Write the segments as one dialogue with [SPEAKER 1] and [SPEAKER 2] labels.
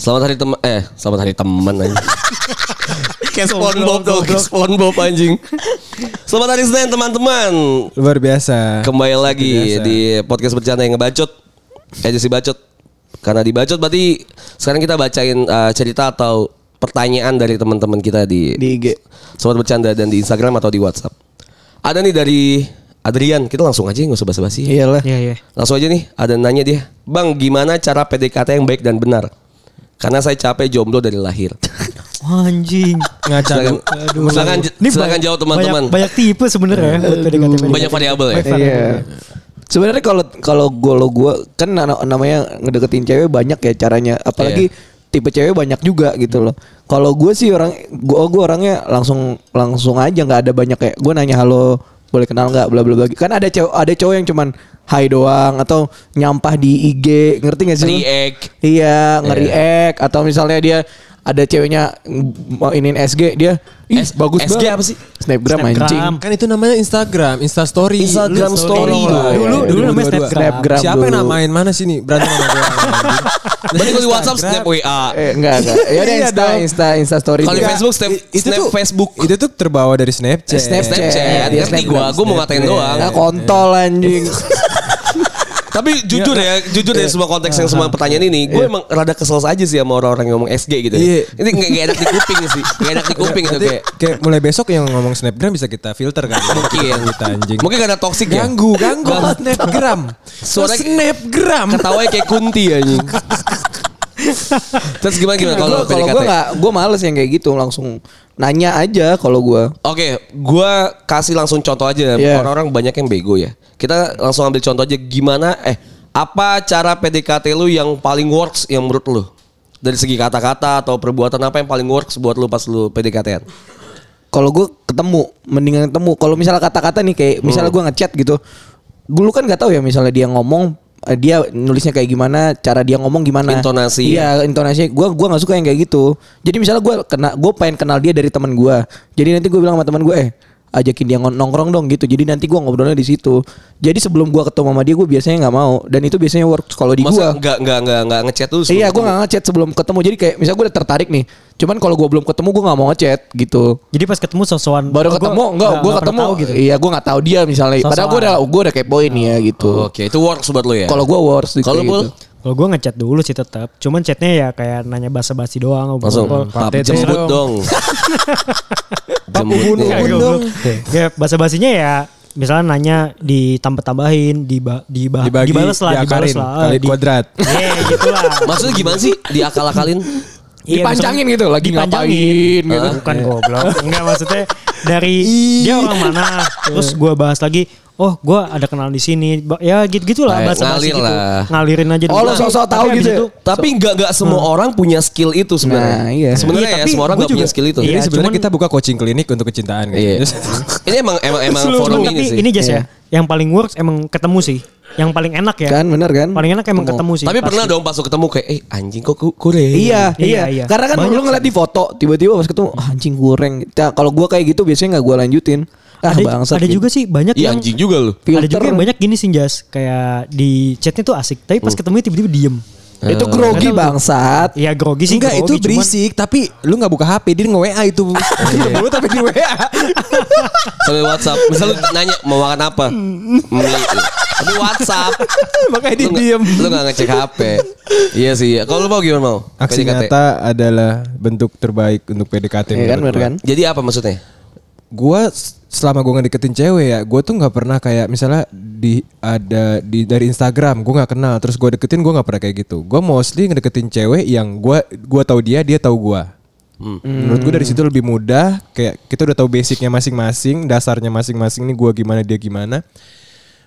[SPEAKER 1] Selamat hari teman eh selamat hari teman anjing. Kayak SpongeBob tuh, SpongeBob anjing. Selamat hari Senin teman-teman.
[SPEAKER 2] Luar biasa.
[SPEAKER 1] Kembali lagi
[SPEAKER 2] biasa.
[SPEAKER 1] di podcast bercanda yang ngebacot. Edisi bacot. Karena dibacot berarti sekarang kita bacain uh, cerita atau pertanyaan dari teman-teman kita di
[SPEAKER 3] di IG.
[SPEAKER 1] Sobat bercanda dan di Instagram atau di WhatsApp. Ada nih dari Adrian, kita langsung aja nggak usah basa-basi.
[SPEAKER 3] Iyalah.
[SPEAKER 4] Iya iya.
[SPEAKER 1] Langsung aja nih, ada yang nanya dia, Bang, gimana cara PDKT yang baik dan benar? Karena saya capek jomblo dari lahir.
[SPEAKER 4] Wah, Anjing.
[SPEAKER 2] Ngaca
[SPEAKER 1] Silakan,
[SPEAKER 2] lu.
[SPEAKER 1] silakan,
[SPEAKER 4] Ini
[SPEAKER 1] silakan
[SPEAKER 4] banyak-
[SPEAKER 1] jawab teman-teman.
[SPEAKER 4] Banyak, banyak tipe sebenarnya PDKT.
[SPEAKER 1] Banyak variabel ya.
[SPEAKER 3] Iya. Sebenarnya kalau kalau gue lo gue kan na- namanya ngedeketin cewek banyak ya caranya. Apalagi tipe cewek banyak juga gitu loh. Kalau gue sih orang gue gue orangnya langsung langsung aja nggak ada banyak kayak gue nanya halo boleh kenal nggak bla bla bla. Kan ada cewek ada cowok yang cuman hai doang atau nyampah di IG ngerti gak sih?
[SPEAKER 1] React.
[SPEAKER 3] Iya, nge-react atau misalnya dia ada ceweknya mau inin SG dia ih
[SPEAKER 1] S-
[SPEAKER 3] bagus
[SPEAKER 1] SG
[SPEAKER 3] banget.
[SPEAKER 1] apa sih?
[SPEAKER 3] Snapgram,
[SPEAKER 4] Snapgram.
[SPEAKER 3] anjing.
[SPEAKER 2] Kan itu namanya Instagram, Insta Story.
[SPEAKER 1] Instagram
[SPEAKER 2] Lu
[SPEAKER 1] Story.
[SPEAKER 2] tolonglah.
[SPEAKER 4] Dulu-
[SPEAKER 2] Ya,
[SPEAKER 4] dulu namanya
[SPEAKER 2] 2022.
[SPEAKER 4] Snapgram.
[SPEAKER 3] Snapgram
[SPEAKER 2] Siapa yang
[SPEAKER 3] dulu.
[SPEAKER 2] namain mana sih nih? Berantem sama gue.
[SPEAKER 1] Berarti kalau di WhatsApp snap WA.
[SPEAKER 3] Eh enggak enggak. Ya udah
[SPEAKER 2] Iya
[SPEAKER 3] Insta. Insta Insta story.
[SPEAKER 1] Kalau di. Facebook snap,
[SPEAKER 2] itu
[SPEAKER 1] snap
[SPEAKER 2] tuh
[SPEAKER 1] Facebook.
[SPEAKER 2] Itu tuh terbawa dari Snapchat.
[SPEAKER 3] Snapchat.
[SPEAKER 1] Snapchat.
[SPEAKER 3] Snapgram.
[SPEAKER 1] gua, gua mau ngatain doang.
[SPEAKER 3] Ah, kontol anjing.
[SPEAKER 1] Tapi jujur ya, jujur ya semua konteks yang semua pertanyaan ini, gue emang rada kesel aja sih sama orang-orang yang ngomong SG gitu.
[SPEAKER 2] Iya.
[SPEAKER 1] Ya. Ini nggak enak di kuping sih, nggak enak di kuping gitu kayak.
[SPEAKER 2] kayak mulai besok yang ngomong Snapgram bisa kita filter kan.
[SPEAKER 1] Mungkin.
[SPEAKER 2] Kita anjing.
[SPEAKER 1] Mungkin karena toxic ya.
[SPEAKER 2] Ganggu, ganggu. Snapgram.
[SPEAKER 1] Suara-
[SPEAKER 2] Snapgram.
[SPEAKER 1] Ketawanya kayak kunti anjing. Terus gimana gimana kalau
[SPEAKER 3] Kalau gue nggak, gue males yang kayak gitu langsung nanya aja kalau gue.
[SPEAKER 1] Oke, gua kasih langsung contoh aja.
[SPEAKER 3] Iya.
[SPEAKER 1] Orang-orang banyak yang bego ya. Kita langsung ambil contoh aja gimana eh apa cara PDKT lu yang paling works yang menurut lu? Dari segi kata-kata atau perbuatan apa yang paling works buat lu pas lu PDKT-an?
[SPEAKER 3] Kalau gue ketemu, mendingan ketemu. Kalau misalnya kata-kata nih kayak misalnya gue ngechat gitu, dulu kan nggak tahu ya misalnya dia ngomong dia nulisnya kayak gimana, cara dia ngomong gimana,
[SPEAKER 1] Intonasi.
[SPEAKER 3] Iya, intonasi. Gue gua nggak suka yang kayak gitu. Jadi misalnya gue kena, gue pengen kenal dia dari teman gue. Jadi nanti gue bilang sama teman gue, eh ajakin dia ngon- nongkrong dong gitu. Jadi nanti gue ngobrolnya di situ. Jadi sebelum gue ketemu sama dia, gue biasanya nggak mau. Dan itu biasanya works kalau di gue.
[SPEAKER 1] Masa nggak nggak nggak nggak ngechat dulu? sebelum
[SPEAKER 3] Iya, gue
[SPEAKER 1] ketemu?
[SPEAKER 3] nggak ngechat sebelum ketemu. Jadi kayak misalnya gue udah tertarik nih. Cuman kalau gue belum ketemu, gue nggak mau ngechat gitu.
[SPEAKER 4] Jadi pas ketemu sosokan
[SPEAKER 3] Baru
[SPEAKER 4] oh, gua
[SPEAKER 3] ketemu, enggak, gue
[SPEAKER 4] pernah
[SPEAKER 3] ketemu.
[SPEAKER 4] tahu gitu.
[SPEAKER 3] Iya, gue nggak tahu dia misalnya. Padahal gue
[SPEAKER 4] Sosokan.
[SPEAKER 3] udah gue udah kepoin ya gitu.
[SPEAKER 1] Oke, itu works buat lu ya.
[SPEAKER 3] Kalau gue worst gitu.
[SPEAKER 1] kalau Pul,
[SPEAKER 4] Kalau gue ngechat dulu sih tetap. Cuman chatnya ya kayak nanya basa-basi doang.
[SPEAKER 1] langsung pap jemput dong. jemput dong.
[SPEAKER 4] Ya. Ya basa-basinya ya misalnya nanya ditambah-tambahin, diba, diba,
[SPEAKER 2] Dibagi,
[SPEAKER 4] dibales lah, dibales
[SPEAKER 2] diakalin,
[SPEAKER 4] lah.
[SPEAKER 2] kali
[SPEAKER 4] Di-
[SPEAKER 2] kuadrat.
[SPEAKER 4] Iya gitu lah.
[SPEAKER 1] Maksudnya gimana sih? Diakal-akalin?
[SPEAKER 4] Iya,
[SPEAKER 3] Dipanjangin gitu, lagi ngapain gitu.
[SPEAKER 4] Bukan goblok. Enggak maksudnya dari dia orang mana. Terus gue bahas lagi. Oh, gue ada kenal di sini. Ya gitu gitulah
[SPEAKER 1] Kayak
[SPEAKER 4] bahasa
[SPEAKER 1] ngalir
[SPEAKER 4] gitu.
[SPEAKER 1] lah.
[SPEAKER 4] Ngalirin aja.
[SPEAKER 3] Oh, lo sok-sok tahu gitu ya?
[SPEAKER 4] itu,
[SPEAKER 1] Tapi nggak nggak semua orang punya skill itu sebenarnya.
[SPEAKER 3] Nah, iya.
[SPEAKER 1] Sebenarnya
[SPEAKER 4] Iya,
[SPEAKER 1] ya semua orang
[SPEAKER 4] gua
[SPEAKER 1] nggak punya skill itu.
[SPEAKER 4] Iya,
[SPEAKER 2] Jadi sebenarnya kita buka coaching klinik untuk kecintaan kan.
[SPEAKER 1] Iya.
[SPEAKER 2] Terus-
[SPEAKER 1] ini emang emang emang forum
[SPEAKER 4] tapi
[SPEAKER 1] ini sih.
[SPEAKER 4] ini
[SPEAKER 3] Iya.
[SPEAKER 4] ya. Yang paling works emang ketemu sih. Yang paling enak ya.
[SPEAKER 3] Kan bener kan?
[SPEAKER 4] Paling enak emang ketemu sih.
[SPEAKER 1] Tapi
[SPEAKER 4] pasti.
[SPEAKER 1] pernah dong pas ketemu kayak eh anjing kok ku- kure.
[SPEAKER 3] Iya,
[SPEAKER 4] Iya,
[SPEAKER 3] iya,
[SPEAKER 4] iya.
[SPEAKER 3] Karena kan
[SPEAKER 4] Banyak
[SPEAKER 3] lu ngeliat di foto, tiba-tiba pas ketemu, "Ah, anjing goreng. Nah, kalau gue kayak gitu biasanya nggak gue lanjutin. Ah,
[SPEAKER 4] ada,
[SPEAKER 3] bangsat
[SPEAKER 4] ada juga sih banyak
[SPEAKER 1] Iya
[SPEAKER 4] yang
[SPEAKER 1] anjing juga lu.
[SPEAKER 4] ada juga
[SPEAKER 3] Filter.
[SPEAKER 4] yang banyak gini sih Jas kayak di chatnya tuh asik tapi
[SPEAKER 1] Hmm.
[SPEAKER 4] pas ketemu tiba-tiba diem
[SPEAKER 3] Itu grogi bangsat.
[SPEAKER 4] Iya grogi sih
[SPEAKER 2] Enggak itu
[SPEAKER 4] grogi, cuman-
[SPEAKER 2] berisik tapi lu nggak buka HP dia nge-WA itu. Dulu tapi di WA.
[SPEAKER 1] Sambil WhatsApp. Misal lu nanya mau makan apa? Tapi WhatsApp.
[SPEAKER 2] Makanya dia
[SPEAKER 1] Lu nggak-
[SPEAKER 2] diem.
[SPEAKER 1] Lu gak ngecek HP. iya sih. Kalau lu mau gimana mau?
[SPEAKER 2] Aksi
[SPEAKER 1] PDKT.
[SPEAKER 2] nyata adalah bentuk terbaik untuk PDKT.
[SPEAKER 3] Iya kan, bener kan?
[SPEAKER 1] Jadi apa maksudnya?
[SPEAKER 2] Gua selama gue ngedeketin cewek ya, gue tuh nggak pernah kayak misalnya di ada di dari Instagram, gue nggak kenal, terus gue deketin gue nggak pernah kayak gitu. Gue mostly ngedeketin cewek yang gue gua tahu dia, dia tahu gue. Menurut gue dari situ lebih mudah, kayak kita udah tahu basicnya masing-masing, dasarnya masing-masing nih gue gimana dia gimana.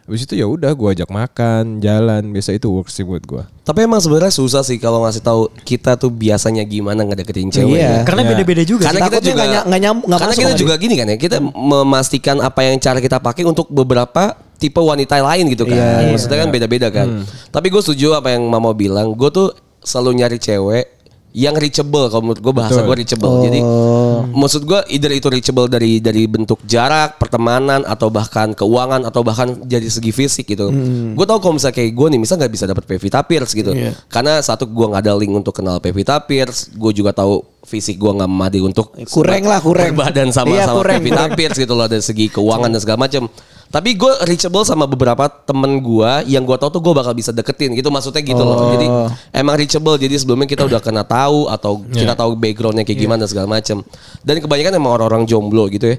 [SPEAKER 2] Habis itu ya udah gue ajak makan, jalan, biasa itu works sih buat gue.
[SPEAKER 1] Tapi emang sebenarnya susah sih kalau ngasih tahu kita tuh biasanya gimana ngedeketin cewek.
[SPEAKER 3] Iya.
[SPEAKER 1] ya.
[SPEAKER 4] karena
[SPEAKER 2] Iya.
[SPEAKER 4] beda-beda juga
[SPEAKER 1] Karena
[SPEAKER 4] sih.
[SPEAKER 1] kita juga
[SPEAKER 3] nggak ny- nggak nyam- nggak
[SPEAKER 1] karena kita juga gini kan ya kita memastikan apa yang cara kita pakai untuk beberapa tipe wanita lain gitu kan.
[SPEAKER 3] Iya.
[SPEAKER 1] Maksudnya kan beda-beda kan. Tapi gue setuju apa yang Mama bilang. Gue tuh selalu nyari cewek yang reachable kalau menurut gue bahasa gue reachable. Jadi Maksud gue either itu reachable dari dari bentuk jarak, pertemanan atau bahkan keuangan atau bahkan jadi segi fisik gitu. Gue tau kalau misalnya kayak gue nih, misal nggak bisa dapat Pevita Pierce gitu. Karena satu gue nggak ada link untuk kenal Pevita Pierce, gue juga tahu fisik gue nggak memadai untuk
[SPEAKER 3] Kurang lah, kurang.
[SPEAKER 1] badan sama
[SPEAKER 3] Iya,
[SPEAKER 1] sama
[SPEAKER 3] kurang,
[SPEAKER 1] Pevita Pierce gitu loh dari segi keuangan dan segala macam. Tapi gue reachable sama beberapa temen gue yang gue tau tuh gue bakal bisa deketin gitu maksudnya gitu loh. Jadi emang reachable jadi sebelumnya kita udah kena tahu atau kita tahu backgroundnya kayak gimana segala macam. Dan kebanyakan emang orang-orang jomblo gitu ya.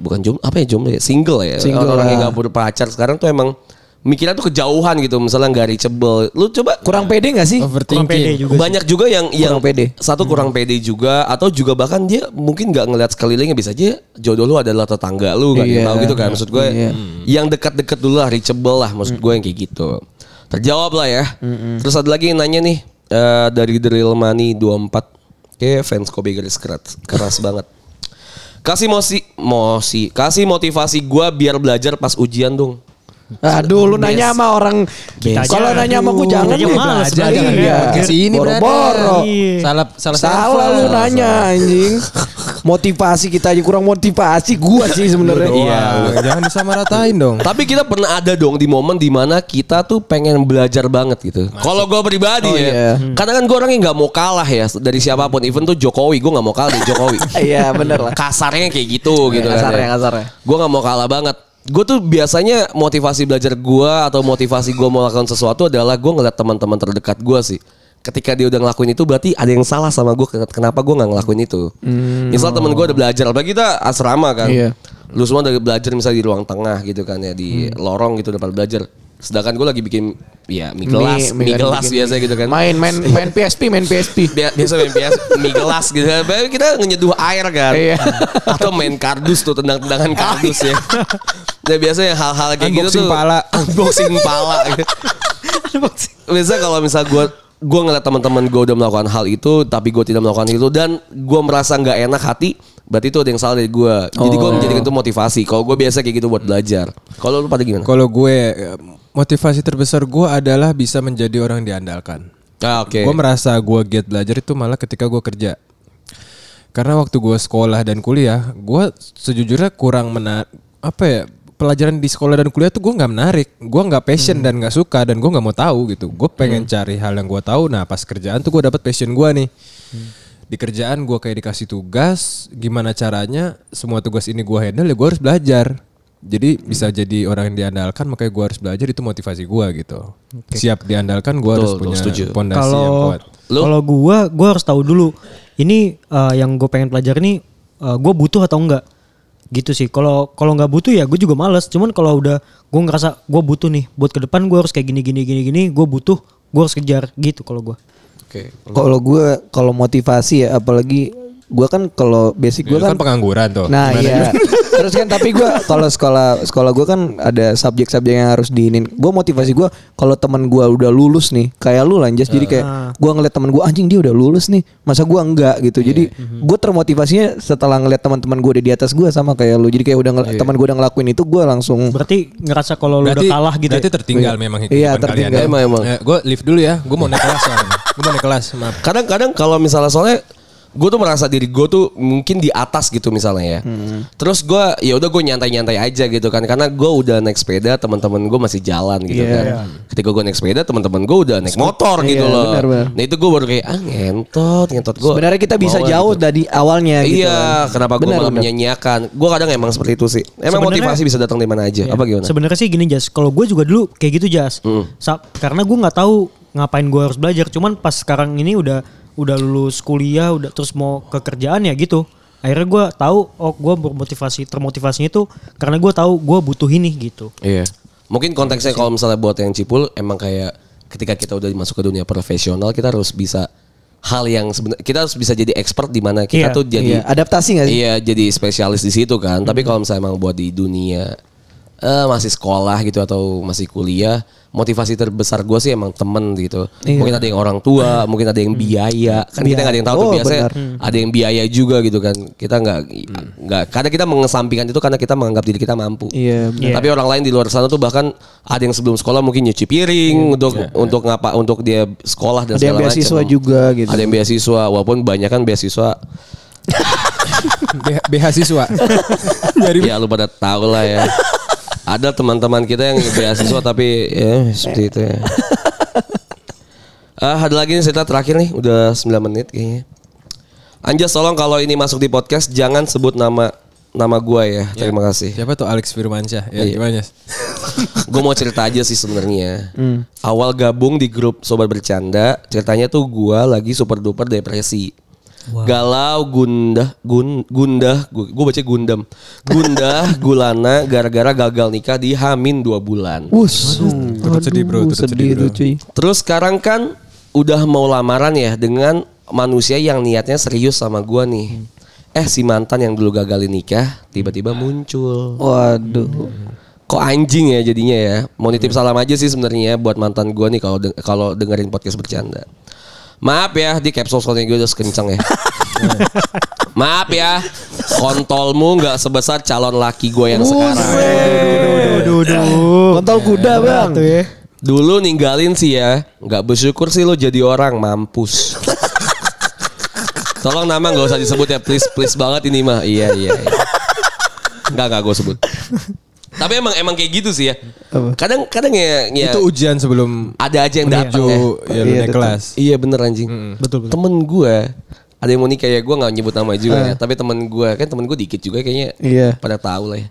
[SPEAKER 1] Bukan jomblo apa ya jomblo ya single ya.
[SPEAKER 3] Single
[SPEAKER 1] Orang-orang yang
[SPEAKER 3] lah.
[SPEAKER 1] gak berpacar sekarang tuh emang mikirnya tuh kejauhan gitu misalnya nggak reachable. Lu coba
[SPEAKER 3] Kurang pede gak sih?
[SPEAKER 4] Kurang pede juga sih.
[SPEAKER 1] banyak juga yang yang
[SPEAKER 3] pede.
[SPEAKER 1] satu kurang pede juga atau juga bahkan dia mungkin nggak ngelihat sekelilingnya bisa aja jodoh lu adalah tetangga lu kan
[SPEAKER 3] Iya.
[SPEAKER 1] tahu gitu kan maksud gue
[SPEAKER 3] Iya.
[SPEAKER 1] yang dekat-dekat dulu lah reachable lah maksud gue yang kayak gitu terjawab lah ya terus ada lagi yang nanya nih eh, dari The Real Money 24 kayak fans Kobe garis keras keras banget kasih mosi mosi kasih motivasi gue biar belajar pas ujian dong
[SPEAKER 3] Aduh, lu nanya sama orang. Kalau nanya sama gue jangan nih.
[SPEAKER 4] males
[SPEAKER 2] belajar, jangan
[SPEAKER 3] Iya.
[SPEAKER 2] belajar. Sini,
[SPEAKER 3] Boro-boro.
[SPEAKER 4] Iya.
[SPEAKER 2] Salah salah
[SPEAKER 3] Salah lu nanya anjing. Motivasi kita aja kurang motivasi gua sih sebenarnya.
[SPEAKER 2] Iya, jangan disamaratain dong.
[SPEAKER 1] Tapi kita pernah ada dong di momen di mana kita tuh pengen belajar banget gitu. Kalau gue pribadi
[SPEAKER 3] Oh,
[SPEAKER 1] ya,
[SPEAKER 3] iya.
[SPEAKER 1] karena kan gue orangnya nggak mau kalah ya dari siapa pun. Even tuh Jokowi, gue nggak mau kalah dari Jokowi.
[SPEAKER 3] Iya, bener lah.
[SPEAKER 1] Kasarnya kayak gitu gitu
[SPEAKER 3] kasarnya,
[SPEAKER 1] kan.
[SPEAKER 3] kasarnya.
[SPEAKER 1] Gue nggak mau kalah banget. Gue tuh biasanya motivasi belajar gue atau motivasi gue mau lakukan sesuatu adalah gue ngeliat teman-teman terdekat gue sih. Ketika dia udah ngelakuin itu berarti ada yang salah sama gue. Kenapa gue nggak ngelakuin itu? Misal temen gue udah belajar, apalagi kita asrama kan.
[SPEAKER 3] Iya.
[SPEAKER 1] Lu semua udah belajar misalnya di ruang tengah gitu kan ya di lorong gitu udah pada belajar. Sedangkan gue lagi bikin ya mie gelas, mie,
[SPEAKER 3] kan
[SPEAKER 1] gelas
[SPEAKER 3] bikin-
[SPEAKER 1] biasa gitu kan.
[SPEAKER 3] Main main main PSP, main PSP.
[SPEAKER 1] Bia- biasa main PS mie gelas gitu kan. Kita ngenyeduh air kan.
[SPEAKER 3] Iya.
[SPEAKER 1] Atau main kardus tuh tendang-tendangan kardus ya. Nah biasanya hal-hal kayak gitu
[SPEAKER 2] Unboxing
[SPEAKER 1] tuh
[SPEAKER 2] pala.
[SPEAKER 1] unboxing pala gitu. Biasa kalau misal gue gue ngeliat teman-teman gue udah melakukan hal itu tapi gue tidak melakukan itu dan gue merasa nggak enak hati berarti itu ada yang salah dari gue jadi gue menjadikan itu motivasi kalau gue biasa kayak gitu buat belajar kalau lu pada gimana
[SPEAKER 2] Kalau gue motivasi terbesar gue adalah bisa menjadi orang yang diandalkan.
[SPEAKER 1] ah, oke
[SPEAKER 2] Gue merasa gue giat belajar itu malah ketika gue kerja. Karena waktu gue sekolah dan kuliah, gue sejujurnya kurang menar apa ya pelajaran di sekolah dan kuliah tuh gue nggak menarik, gue nggak passion dan nggak suka dan gue nggak mau tahu gitu. Gue pengen cari hal yang gue tahu. Nah pas kerjaan tuh gue dapet passion gue nih. Di kerjaan gue kayak dikasih tugas, gimana caranya semua tugas ini gue handle ya gue harus belajar. Jadi bisa jadi orang yang diandalkan makanya gue harus belajar itu motivasi gue gitu. Siap diandalkan gue harus punya
[SPEAKER 1] setuju.
[SPEAKER 2] pondasi yang kuat.
[SPEAKER 4] Kalau gua gua harus tahu dulu ini eh, yang gue pengen pelajari ini eh, gua butuh atau enggak. Gitu sih. Kalau kalau nggak butuh ya gue juga males. Cuman kalau udah gue ngerasa gue butuh nih buat ke depan gue harus kayak gini gini gini gini, gue butuh, gue harus kejar gitu kalau gua.
[SPEAKER 1] oke
[SPEAKER 3] Kalau gue kalau motivasi ya apalagi gue kan kalau basic gue kan,
[SPEAKER 2] kan pengangguran tuh.
[SPEAKER 3] Nah iya Terus kan tapi gue kalau sekolah sekolah gue kan ada subjek-subjek yang harus diinin. Gue motivasi gue kalau teman gue udah lulus nih, kayak lu lanjas jadi kayak gue ngeliat teman gue anjing dia udah lulus nih, masa gue enggak gitu. Jadi gue termotivasinya setelah ngeliat teman-teman gue udah di atas gue sama kayak lu. Jadi kayak udah ngel- teman gue udah ngelakuin itu gue langsung
[SPEAKER 4] Berarti ngerasa kalau lu udah kalah gitu.
[SPEAKER 2] Berarti
[SPEAKER 4] ya?
[SPEAKER 2] tertinggal memang kehidupan
[SPEAKER 3] Iya,
[SPEAKER 2] kalian.
[SPEAKER 3] tertinggal.
[SPEAKER 1] Emang, emang.
[SPEAKER 2] gue lift dulu ya. Gue mau naik kelas. Gue mau naik kelas. Maaf.
[SPEAKER 1] kadang-kadang kalau misalnya soalnya gue tuh merasa diri gue tuh mungkin di atas gitu misalnya ya. Terus gue ya udah gue nyantai-nyantai aja gitu kan. Karena gue udah naik sepeda teman-teman gue masih jalan gitu
[SPEAKER 3] Iya.
[SPEAKER 1] kan. Ketika gue naik sepeda teman-teman gue udah naik motor gitu
[SPEAKER 3] Iya,
[SPEAKER 1] loh.
[SPEAKER 3] benar, benar.
[SPEAKER 1] nah itu gue baru kayak ah ngentot ngentot gue
[SPEAKER 3] sebenarnya kita bisa jauh dari awalnya gitu.
[SPEAKER 1] iya kenapa gue malah menyanyiakan. Gue kadang emang seperti itu sih. Emang
[SPEAKER 4] Sebenarnya-
[SPEAKER 1] motivasi bisa datang dari mana aja? Apa gimana?
[SPEAKER 4] Sebenarnya sih gini Jas, kalau gue juga dulu kayak gitu Jas. Sa- karena gue nggak tahu ngapain gue harus belajar. Cuman pas sekarang ini udah udah lulus kuliah, udah terus mau ke kerjaan ya gitu. Akhirnya gue tahu, oh gue bermotivasi, termotivasinya itu karena gue tahu gue butuh ini gitu.
[SPEAKER 1] Iya. Mungkin konteksnya kalau misalnya buat yang cipul emang kayak ketika kita udah masuk ke dunia profesional kita harus bisa hal yang sebenarnya kita harus bisa jadi expert di mana kita
[SPEAKER 4] Iya,
[SPEAKER 1] tuh jadi
[SPEAKER 3] Iya, adaptasi gak sih?
[SPEAKER 1] Iya, jadi spesialis di situ kan. Tapi kalau misalnya emang buat di dunia eh masih sekolah gitu atau masih kuliah, motivasi terbesar gue sih emang temen gitu.
[SPEAKER 3] Iya.
[SPEAKER 1] Mungkin ada yang orang tua, mungkin ada yang biaya. Kan kita nggak ada yang tahu tuh
[SPEAKER 3] Oh,
[SPEAKER 1] biasanya
[SPEAKER 3] benar.
[SPEAKER 1] ada yang biaya juga gitu kan. Kita nggak nggak karena kita mengesampingkan itu karena kita menganggap diri kita mampu.
[SPEAKER 3] Iya,
[SPEAKER 4] benar.
[SPEAKER 1] Tapi orang lain di luar sana tuh bahkan ada yang sebelum sekolah mungkin nyuci piring untuk untuk ngapa untuk dia sekolah dan
[SPEAKER 3] Ada yang
[SPEAKER 1] segala
[SPEAKER 3] beasiswa
[SPEAKER 1] macam.
[SPEAKER 3] juga gitu.
[SPEAKER 1] Ada yang beasiswa walaupun banyak kan beasiswa
[SPEAKER 2] beasiswa. Dari
[SPEAKER 1] ya lu pada tahu lah ya. Ada teman-teman kita yang beasiswa tapi ya seperti itu ya. Ah, ada lagi nih cerita terakhir nih, udah 9 menit kayaknya. Anjas tolong kalau ini masuk di podcast jangan sebut nama nama gua ya. Terima kasih.
[SPEAKER 2] siapa tuh Alex Firmansyah? Ya,
[SPEAKER 1] Iya.
[SPEAKER 2] gimana?
[SPEAKER 1] gue mau cerita aja sih sebenarnya.
[SPEAKER 3] Hmm.
[SPEAKER 1] Awal gabung di grup sobat bercanda, ceritanya tuh gua lagi super duper depresi. Galau, gundah, gun, gundah, gue baca gundam, gundah, gulana, gara-gara gagal nikah di Hamin dua bulan.
[SPEAKER 3] Wus.
[SPEAKER 2] Turut sedih, bro, turut sedih, bro.
[SPEAKER 3] cuy.
[SPEAKER 1] Terus sekarang kan udah mau lamaran ya dengan manusia yang niatnya serius sama gua nih. Eh si mantan yang dulu gagal nikah tiba-tiba muncul.
[SPEAKER 3] Waduh.
[SPEAKER 1] Kok anjing ya jadinya ya. Mau nitip salam aja sih sebenarnya buat mantan gua nih kalau de- kalau dengerin podcast bercanda. Maaf ya di capsule soalnya gue udah kenceng ya. Maaf ya, kontolmu nggak sebesar calon laki gue yang sekarang.
[SPEAKER 4] Duh, duh, duh.
[SPEAKER 3] Kontol kuda bang.
[SPEAKER 4] Tuh ya.
[SPEAKER 1] Dulu ninggalin sih ya, nggak bersyukur sih lo jadi orang mampus. Tolong nama nggak usah disebut ya, please please banget ini mah. Iya iya. iya. Nggak nggak gue sebut. Tapi emang emang kayak gitu sih ya. Kadang kadang ya, ya
[SPEAKER 2] Itu ujian sebelum
[SPEAKER 1] ada aja yang datang ya.
[SPEAKER 2] ya,
[SPEAKER 3] Iya,
[SPEAKER 2] kelas.
[SPEAKER 1] Iya bener anjing.
[SPEAKER 4] Betul, betul.
[SPEAKER 1] Temen gue ada yang mau nikah ya gue nggak nyebut nama juga ya. Tapi temen gue kan temen gue dikit juga kayaknya.
[SPEAKER 3] Iya.
[SPEAKER 1] Pada tahu lah ya.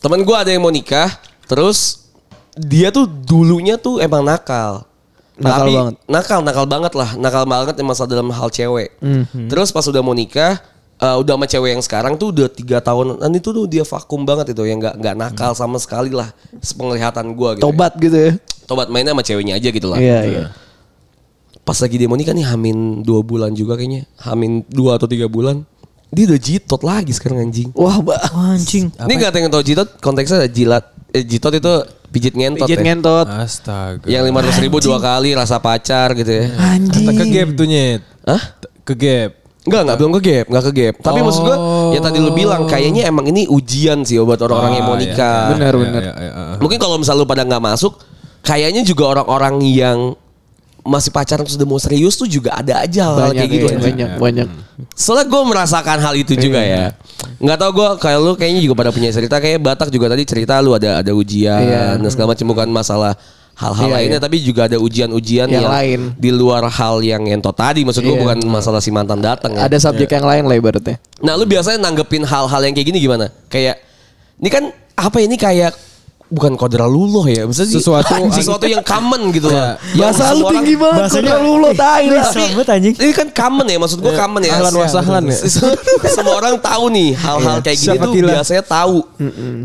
[SPEAKER 1] Temen gue ada yang mau nikah. Terus dia tuh dulunya tuh emang nakal.
[SPEAKER 3] Nakal
[SPEAKER 1] Tapi
[SPEAKER 3] banget.
[SPEAKER 1] nakal nakal banget lah. Nakal banget emang dalam hal cewek.
[SPEAKER 3] Mhm.
[SPEAKER 1] Terus pas udah mau nikah. Eh, udah sama cewek yang sekarang tuh udah tiga tahun dan itu tuh dia vakum banget itu yang nggak nggak nakal sama sekali lah penglihatan gue gitu.
[SPEAKER 3] Tobat gitu ya.
[SPEAKER 1] Tobat mainnya sama ceweknya aja gitu lah
[SPEAKER 3] Iya iya.
[SPEAKER 1] pas lagi dia mau nikah nih hamin dua bulan juga kayaknya hamin dua atau tiga bulan dia udah jitot lagi sekarang anjing
[SPEAKER 3] Wah, Mbak.
[SPEAKER 4] Anjing.
[SPEAKER 1] ini gak ada yang tau jitot konteksnya ada jilat eh, jitot itu pijit ngentot
[SPEAKER 3] Pijit
[SPEAKER 1] ya
[SPEAKER 3] ngentot.
[SPEAKER 2] Astaga.
[SPEAKER 1] yang lima ratus ribu dua kali rasa pacar gitu ya
[SPEAKER 3] Anjing.
[SPEAKER 2] Kata ke gap tuh nyet.
[SPEAKER 1] Hah?
[SPEAKER 2] Ke gap.
[SPEAKER 1] Enggak, enggak belum ke gap, enggak ke gap. Tapi maksud gua ya tadi lu bilang kayaknya emang ini ujian sih buat orang-orang yang mau
[SPEAKER 2] iya,
[SPEAKER 1] nikah.
[SPEAKER 2] iya,
[SPEAKER 3] Benar,
[SPEAKER 2] iya,
[SPEAKER 3] benar.
[SPEAKER 2] iya, iya, iya.
[SPEAKER 1] Mungkin kalau misal lu pada nggak masuk, kayaknya juga orang-orang yang masih pacaran terus udah mau serius tuh juga ada aja hal, kayak gitu.
[SPEAKER 3] iya, banyak banyak.
[SPEAKER 1] Soalnya gue merasakan hal itu juga ya. Nggak tahu gue kayak lu kayaknya juga pada punya cerita kayak Batak juga tadi cerita lu ada ada ujian
[SPEAKER 3] Iya.
[SPEAKER 1] dan segala macam bukan masalah hal-hal
[SPEAKER 3] Iya,
[SPEAKER 1] lainnya
[SPEAKER 3] iya.
[SPEAKER 1] tapi juga ada ujian-ujian
[SPEAKER 3] Yang
[SPEAKER 1] yang,
[SPEAKER 3] lain.
[SPEAKER 1] di luar hal yang entot tadi maksud gue
[SPEAKER 3] Iya.
[SPEAKER 1] bukan masalah si mantan datang ya.
[SPEAKER 3] Ada subjek yang lain lah ibaratnya.
[SPEAKER 1] Nah lu biasanya nanggepin hal-hal yang kayak gini gimana? Kayak ini kan apa ini kayak bukan kodra luluh ya maksudnya
[SPEAKER 2] Sesuatu-
[SPEAKER 1] anjing, sesuatu yang common gitu
[SPEAKER 2] Ya.
[SPEAKER 1] loh. Yang
[SPEAKER 3] Bahasa lu tinggi banget. lu lo tai lah.
[SPEAKER 1] Ini kan common ya maksud gue common ya
[SPEAKER 2] Ahlan wa sahlan ya.
[SPEAKER 1] semua orang tahu nih hal-hal kayak gini tuh biasanya tahu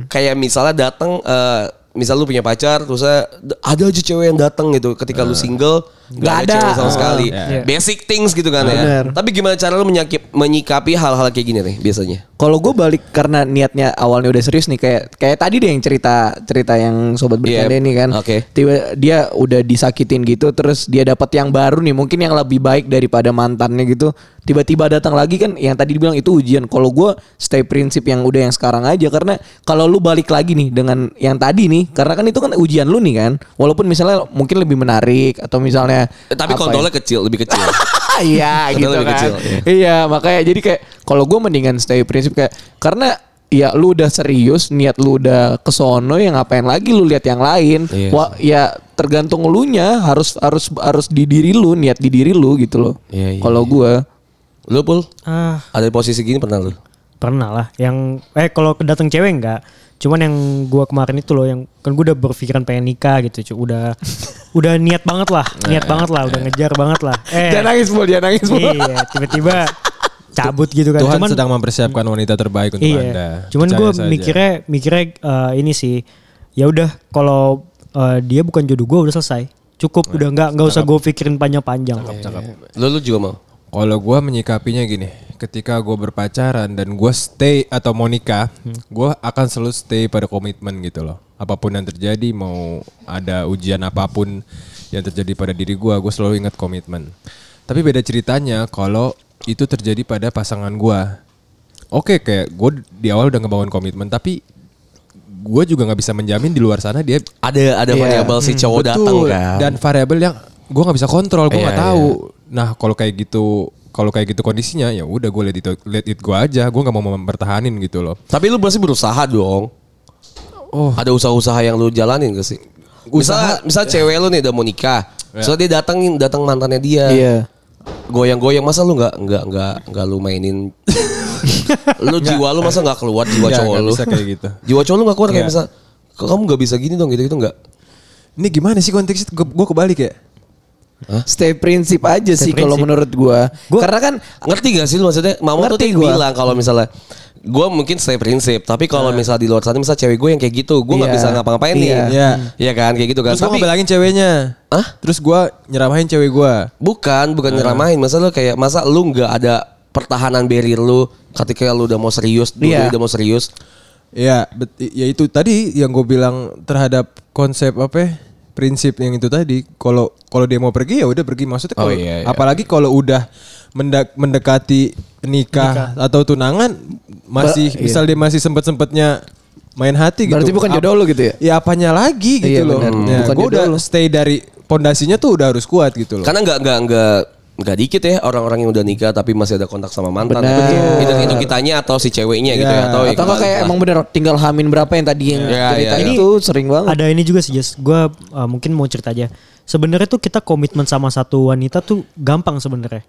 [SPEAKER 1] kayak misalnya datang eh, misal lu punya pacar terus ada aja cewek yang datang gitu ketika lu single nggak
[SPEAKER 3] Nggak
[SPEAKER 1] ada,
[SPEAKER 3] ada.
[SPEAKER 1] cewek sama sekali
[SPEAKER 4] iya.
[SPEAKER 1] basic things gitu kan
[SPEAKER 3] Bener.
[SPEAKER 1] ya tapi gimana cara lu menyakip, menyikapi hal-hal kayak gini nih biasanya
[SPEAKER 3] Kalau gue balik karena niatnya awalnya udah serius nih kayak kayak tadi deh yang cerita cerita yang sobat bercanda
[SPEAKER 1] Iya,
[SPEAKER 3] ini kan.
[SPEAKER 1] oke.
[SPEAKER 3] Tiba dia udah disakitin gitu terus dia dapat yang baru nih mungkin yang lebih baik daripada mantannya gitu. Tiba-tiba datang lagi kan yang tadi dibilang itu ujian. Kalau gue stay prinsip yang udah yang sekarang aja karena kalau lu balik lagi nih dengan yang tadi nih karena kan itu kan ujian lu nih kan. Walaupun misalnya mungkin lebih menarik atau misalnya
[SPEAKER 1] Eh, tapi
[SPEAKER 3] ya?
[SPEAKER 1] kontrolnya kecil lebih kecil
[SPEAKER 3] Iya gitu
[SPEAKER 1] lebih
[SPEAKER 3] kan.
[SPEAKER 1] kecil, iya.
[SPEAKER 3] Iya makanya jadi kayak kalau gue mendingan stay prinsip kayak karena ya lu udah serius niat lu udah kesono ya ngapain lagi lu lihat yang lain.
[SPEAKER 1] Iya
[SPEAKER 3] Wah ya tergantung lu nya harus harus harus di diri lu niat di diri lu gitu loh.
[SPEAKER 1] Iya, iya,
[SPEAKER 3] kalau gue
[SPEAKER 1] lu pul
[SPEAKER 4] Ah,
[SPEAKER 1] ada di posisi gini pernah lu
[SPEAKER 4] pernah lah. Yang eh kalau kedatang cewek enggak. Cuman yang gua kemarin itu loh yang kan gua udah berpikiran pengen nikah gitu, cu. Udah udah niat banget lah, niat banget lah, udah ngejar banget lah. Eh,
[SPEAKER 3] jangan nangis Bol, jangan nangis Bol.
[SPEAKER 4] iya, tiba-tiba cabut gitu kan.
[SPEAKER 2] Tuhan
[SPEAKER 4] Cuman
[SPEAKER 2] sedang mempersiapkan wanita terbaik untuk
[SPEAKER 4] iya.
[SPEAKER 2] Anda.
[SPEAKER 4] Cuman
[SPEAKER 2] Percaya
[SPEAKER 4] gue
[SPEAKER 2] saja.
[SPEAKER 4] mikirnya mikirnya eh, ini sih. Ya udah kalau eh, dia bukan jodoh gue udah selesai. Cukup udah nggak nggak usah gue pikirin panjang-panjang.
[SPEAKER 1] lu lu juga mau
[SPEAKER 2] Kalau gue menyikapinya gini, ketika gue berpacaran dan gue stay atau mau nikah, gue akan selalu stay pada komitmen gitu loh. Apa pun yang terjadi, mau ada ujian apa pun yang terjadi pada diri gue, gue selalu ingat komitmen. Tapi beda ceritanya kalau itu terjadi pada pasangan gue. Oke, kayak gue di awal udah ngebangun komitmen, tapi gue juga nggak bisa menjamin di luar sana dia
[SPEAKER 1] ada ada
[SPEAKER 3] Iya.
[SPEAKER 1] variabel si cowok datang
[SPEAKER 2] Betul.
[SPEAKER 1] kan
[SPEAKER 2] Dan variabel yang gue nggak bisa kontrol, gue
[SPEAKER 1] Iya,
[SPEAKER 2] nggak tahu. Nah kalau kayak gitu kalau kayak gitu kondisinya ya udah gue let it let it go aja. Gue nggak mau mempertahanin gitu loh.
[SPEAKER 1] Tapi lu pasti berusaha dong.
[SPEAKER 2] Oh.
[SPEAKER 1] Ada usaha-usaha yang lu jalanin gak sih? Misal, misal cewek lu nih udah mau nikah. So dia datangin datang mantannya dia.
[SPEAKER 3] Iya.
[SPEAKER 1] Goyang-goyang masa lu nggak nggak nggak nggak lu mainin lu jiwa lu masa nggak keluar jiwa
[SPEAKER 2] Nggak,
[SPEAKER 1] cowok
[SPEAKER 2] nggak
[SPEAKER 1] lu
[SPEAKER 2] bisa kayak gitu.
[SPEAKER 1] jiwa cowok lu nggak keluar kayak
[SPEAKER 2] Nggak.
[SPEAKER 1] misal kamu nggak bisa gini dong gitu gitu nggak
[SPEAKER 2] Ini gimana sih konteksnya? Gue kebalik ya.
[SPEAKER 3] Stay prinsip aja sih kalau menurut gua. Karena kan
[SPEAKER 1] ngerti gak sih lu maksudnya mama tuh
[SPEAKER 3] gua.
[SPEAKER 1] bilang kalau misalnya gue mungkin stay prinsip tapi kalau misalnya di luar sana misal cewek gue yang kayak gitu gue nggak
[SPEAKER 3] Iya.
[SPEAKER 1] bisa ngapa-ngapain nih
[SPEAKER 3] Iya.
[SPEAKER 2] Iya.
[SPEAKER 1] Iya kan kayak gitu kan
[SPEAKER 2] Terus gue
[SPEAKER 1] tapi
[SPEAKER 2] ngebelangin ceweknya.
[SPEAKER 1] Hah?
[SPEAKER 2] Terus gue nyeramahin cewek gue.
[SPEAKER 1] bukan bukan nyeramain masa lu kayak masa lu nggak ada pertahanan barrier lu ketika lu udah mau serius dulu
[SPEAKER 3] Iya.
[SPEAKER 1] udah mau serius
[SPEAKER 2] Ya, bet- ya itu tadi yang gue bilang terhadap konsep apa ya, prinsip yang itu tadi. Kalau kalau dia mau pergi ya udah pergi maksudnya.
[SPEAKER 1] Oh,
[SPEAKER 2] kalau-
[SPEAKER 1] iya, iya.
[SPEAKER 2] Apalagi kalau udah mendak- mendekati nikah, atau tunangan masih
[SPEAKER 3] Ba- iya.
[SPEAKER 2] misal dia masih sempet sempetnya main hati gitu.
[SPEAKER 3] Berarti bukan jodoh lu gitu ya?
[SPEAKER 2] Ya apanya lagi gitu
[SPEAKER 3] Iya,
[SPEAKER 2] loh.
[SPEAKER 3] benar.
[SPEAKER 2] Ya,
[SPEAKER 3] Bukan
[SPEAKER 2] gue udah
[SPEAKER 3] lu.
[SPEAKER 2] stay dari pondasinya tuh udah harus kuat gitu loh.
[SPEAKER 1] karena nggak nggak nggak nggak dikit ya orang-orang yang udah nikah tapi masih ada kontak sama mantan
[SPEAKER 3] Benar.
[SPEAKER 1] itu itu kitanya atau si ceweknya gitu
[SPEAKER 2] Ya.
[SPEAKER 1] ya atau
[SPEAKER 3] atau nggak kayak emang bener tinggal hamin berapa yang tadi yang
[SPEAKER 1] Iya,
[SPEAKER 3] cerita
[SPEAKER 1] iya, iya.
[SPEAKER 3] itu sering banget.
[SPEAKER 4] Ada ini juga sih Jas. Gue mungkin mau cerita aja. Sebenarnya tuh kita komitmen sama satu wanita tuh gampang sebenarnya.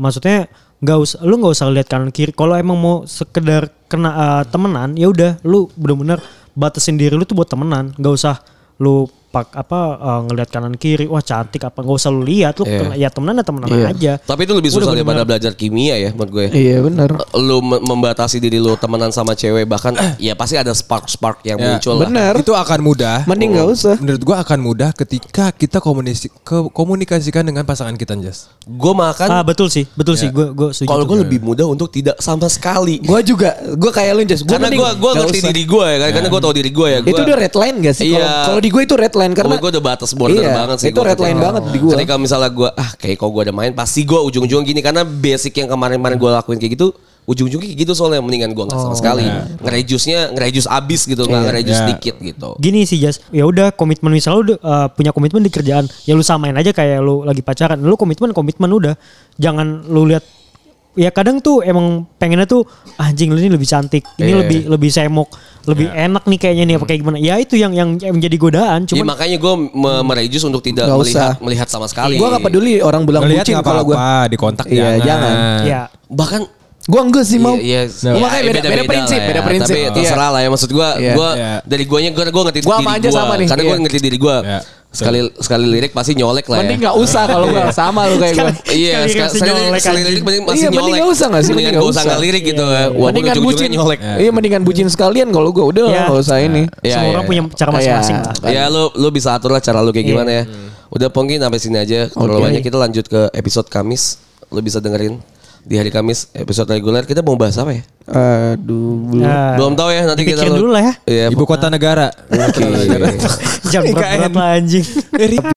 [SPEAKER 4] Maksudnya nggak usah, lu nggak usah lihat kanan kiri. Kalau emang mau sekedar kena uh, temenan, ya udah, lu bener-bener batasin diri lu tuh buat temenan. Nggak usah lu pak apa uh, ngelihat kanan kiri, wah cantik apa nggak usah lu lihat, lu
[SPEAKER 1] Iya.
[SPEAKER 4] kena- ya temenan ya temenan
[SPEAKER 3] Iya.
[SPEAKER 4] aja.
[SPEAKER 1] tapi itu lebih susah daripada belajar kimia ya menurut gue
[SPEAKER 3] Iya benar.
[SPEAKER 1] lu me- membatasi diri lu temenan sama cewek bahkan ya pasti ada spark spark yang
[SPEAKER 2] Ya,
[SPEAKER 1] muncul lah.
[SPEAKER 3] benar.
[SPEAKER 2] Itu akan mudah.
[SPEAKER 3] Mending nggak usah.
[SPEAKER 2] Menurut gua akan mudah ketika kita komunikasi ke- komunikasikan dengan pasangan kita, Jas.
[SPEAKER 1] gue makan
[SPEAKER 4] Ah betul sih, betul sih. Gue gue setuju.
[SPEAKER 1] kalau gue lebih mudah untuk tidak sama sekali
[SPEAKER 3] Gua juga, gua kayak lu Jas. Gua
[SPEAKER 1] karena gue gue ngerti
[SPEAKER 3] usah.
[SPEAKER 1] diri gue ya kan karena gue tahu diri gue ya gua,
[SPEAKER 3] Itu udah red line gak sih? Kalau
[SPEAKER 1] Iya.
[SPEAKER 3] kalau di gue itu red line karena
[SPEAKER 1] gue udah batas border
[SPEAKER 3] Iya,
[SPEAKER 1] banget sih
[SPEAKER 3] itu
[SPEAKER 1] gua
[SPEAKER 3] red line banget di gua.
[SPEAKER 1] ketika misalnya gue ah kayak kalau gue ada main pasti gue ujung-ujung gini karena basic yang kemarin-kemarin gue lakuin kayak gitu ujung-ujungnya kayak gitu soalnya mendingan gue nggak sama sekali ngerejusnya ngerejus abis gitu nggak
[SPEAKER 3] Iya.
[SPEAKER 1] ngerejus
[SPEAKER 2] Iya.
[SPEAKER 1] dikit gitu
[SPEAKER 4] Gini sih Jas, ya udah komitmen misalnya lu udah, uh, punya komitmen di kerjaan, ya lu samain aja kayak lu lagi pacaran. Lu komitmen komitmen udah, jangan lu lihat ya kadang tuh emang pengennya tuh anjing lu ini lebih cantik, ini
[SPEAKER 1] Iya.
[SPEAKER 4] lebih lebih semok, lebih enak nih kayaknya nih apa kayak gimana. Ya itu yang yang menjadi godaan.
[SPEAKER 1] Ya,
[SPEAKER 4] Cuman
[SPEAKER 1] makanya gue me- merejus untuk tidak melihat
[SPEAKER 3] usah.
[SPEAKER 1] melihat sama sekali
[SPEAKER 3] Gua gak peduli orang bilang
[SPEAKER 2] Ngelihat
[SPEAKER 3] bucin kalau gua.
[SPEAKER 2] apa-apa, di kontak
[SPEAKER 3] Iya,
[SPEAKER 2] jangan.
[SPEAKER 3] jangan.
[SPEAKER 4] ya
[SPEAKER 1] bahkan
[SPEAKER 3] Gua enggak sih mau.
[SPEAKER 1] Iya,
[SPEAKER 3] Nah, makanya beda- beda prinsip,
[SPEAKER 1] lah ya.
[SPEAKER 3] beda prinsip.
[SPEAKER 1] Tapi
[SPEAKER 3] Iya.
[SPEAKER 1] terserah lah ya maksud gua,
[SPEAKER 3] Iya.
[SPEAKER 1] gua
[SPEAKER 2] Iya.
[SPEAKER 1] dari guanya gua gua ngerti
[SPEAKER 3] Gua
[SPEAKER 1] diri
[SPEAKER 3] sama aja
[SPEAKER 1] gua.
[SPEAKER 3] sama nih,
[SPEAKER 1] Karena gua
[SPEAKER 3] iya.
[SPEAKER 1] ngerti diri gua.
[SPEAKER 2] Iya.
[SPEAKER 1] Sekali sekali lirik pasti nyolek lah ya.
[SPEAKER 3] Mending gak usah kalau gua sama lu kayak gua.
[SPEAKER 1] Iya,
[SPEAKER 4] Sekali
[SPEAKER 1] sekali,
[SPEAKER 4] lirik
[SPEAKER 1] sekali,
[SPEAKER 4] nyolek
[SPEAKER 1] lirik, sekali
[SPEAKER 4] anjing.
[SPEAKER 1] lirik mending masih
[SPEAKER 3] Iya, mending
[SPEAKER 1] nyolek.
[SPEAKER 3] nggak usah nggak sih? Mending
[SPEAKER 1] gak
[SPEAKER 3] nggak
[SPEAKER 1] usah
[SPEAKER 3] usah.
[SPEAKER 1] nggak lirik gitu
[SPEAKER 4] Iya,
[SPEAKER 1] ya.
[SPEAKER 4] iya.
[SPEAKER 3] Mendingan bucin.
[SPEAKER 1] nyolek.
[SPEAKER 3] Iya, mendingan bucin sekalian kalau gua udah
[SPEAKER 4] Iya.
[SPEAKER 3] nggak usah ini.
[SPEAKER 1] Iya,
[SPEAKER 4] semua
[SPEAKER 1] iya,
[SPEAKER 4] orang
[SPEAKER 1] iya.
[SPEAKER 4] punya cara masing-masing
[SPEAKER 3] Iya.
[SPEAKER 4] lah.
[SPEAKER 1] Ya lu lu bisa atur lah cara lu kayak
[SPEAKER 4] Iya.
[SPEAKER 1] gimana ya. Udah pongkin sampai sini aja. Kalau banyak kita lanjut ke episode Kamis. Lu bisa dengerin di hari Kamis episode reguler kita mau bahas apa ya?
[SPEAKER 3] Aduh, belum.
[SPEAKER 4] Ya,
[SPEAKER 1] Belum tahu ya nanti kita
[SPEAKER 4] dulu lah ya.
[SPEAKER 1] Iya,
[SPEAKER 2] Ibu kota negara.
[SPEAKER 1] Oke.
[SPEAKER 4] Jangan berat-berat lah anjing.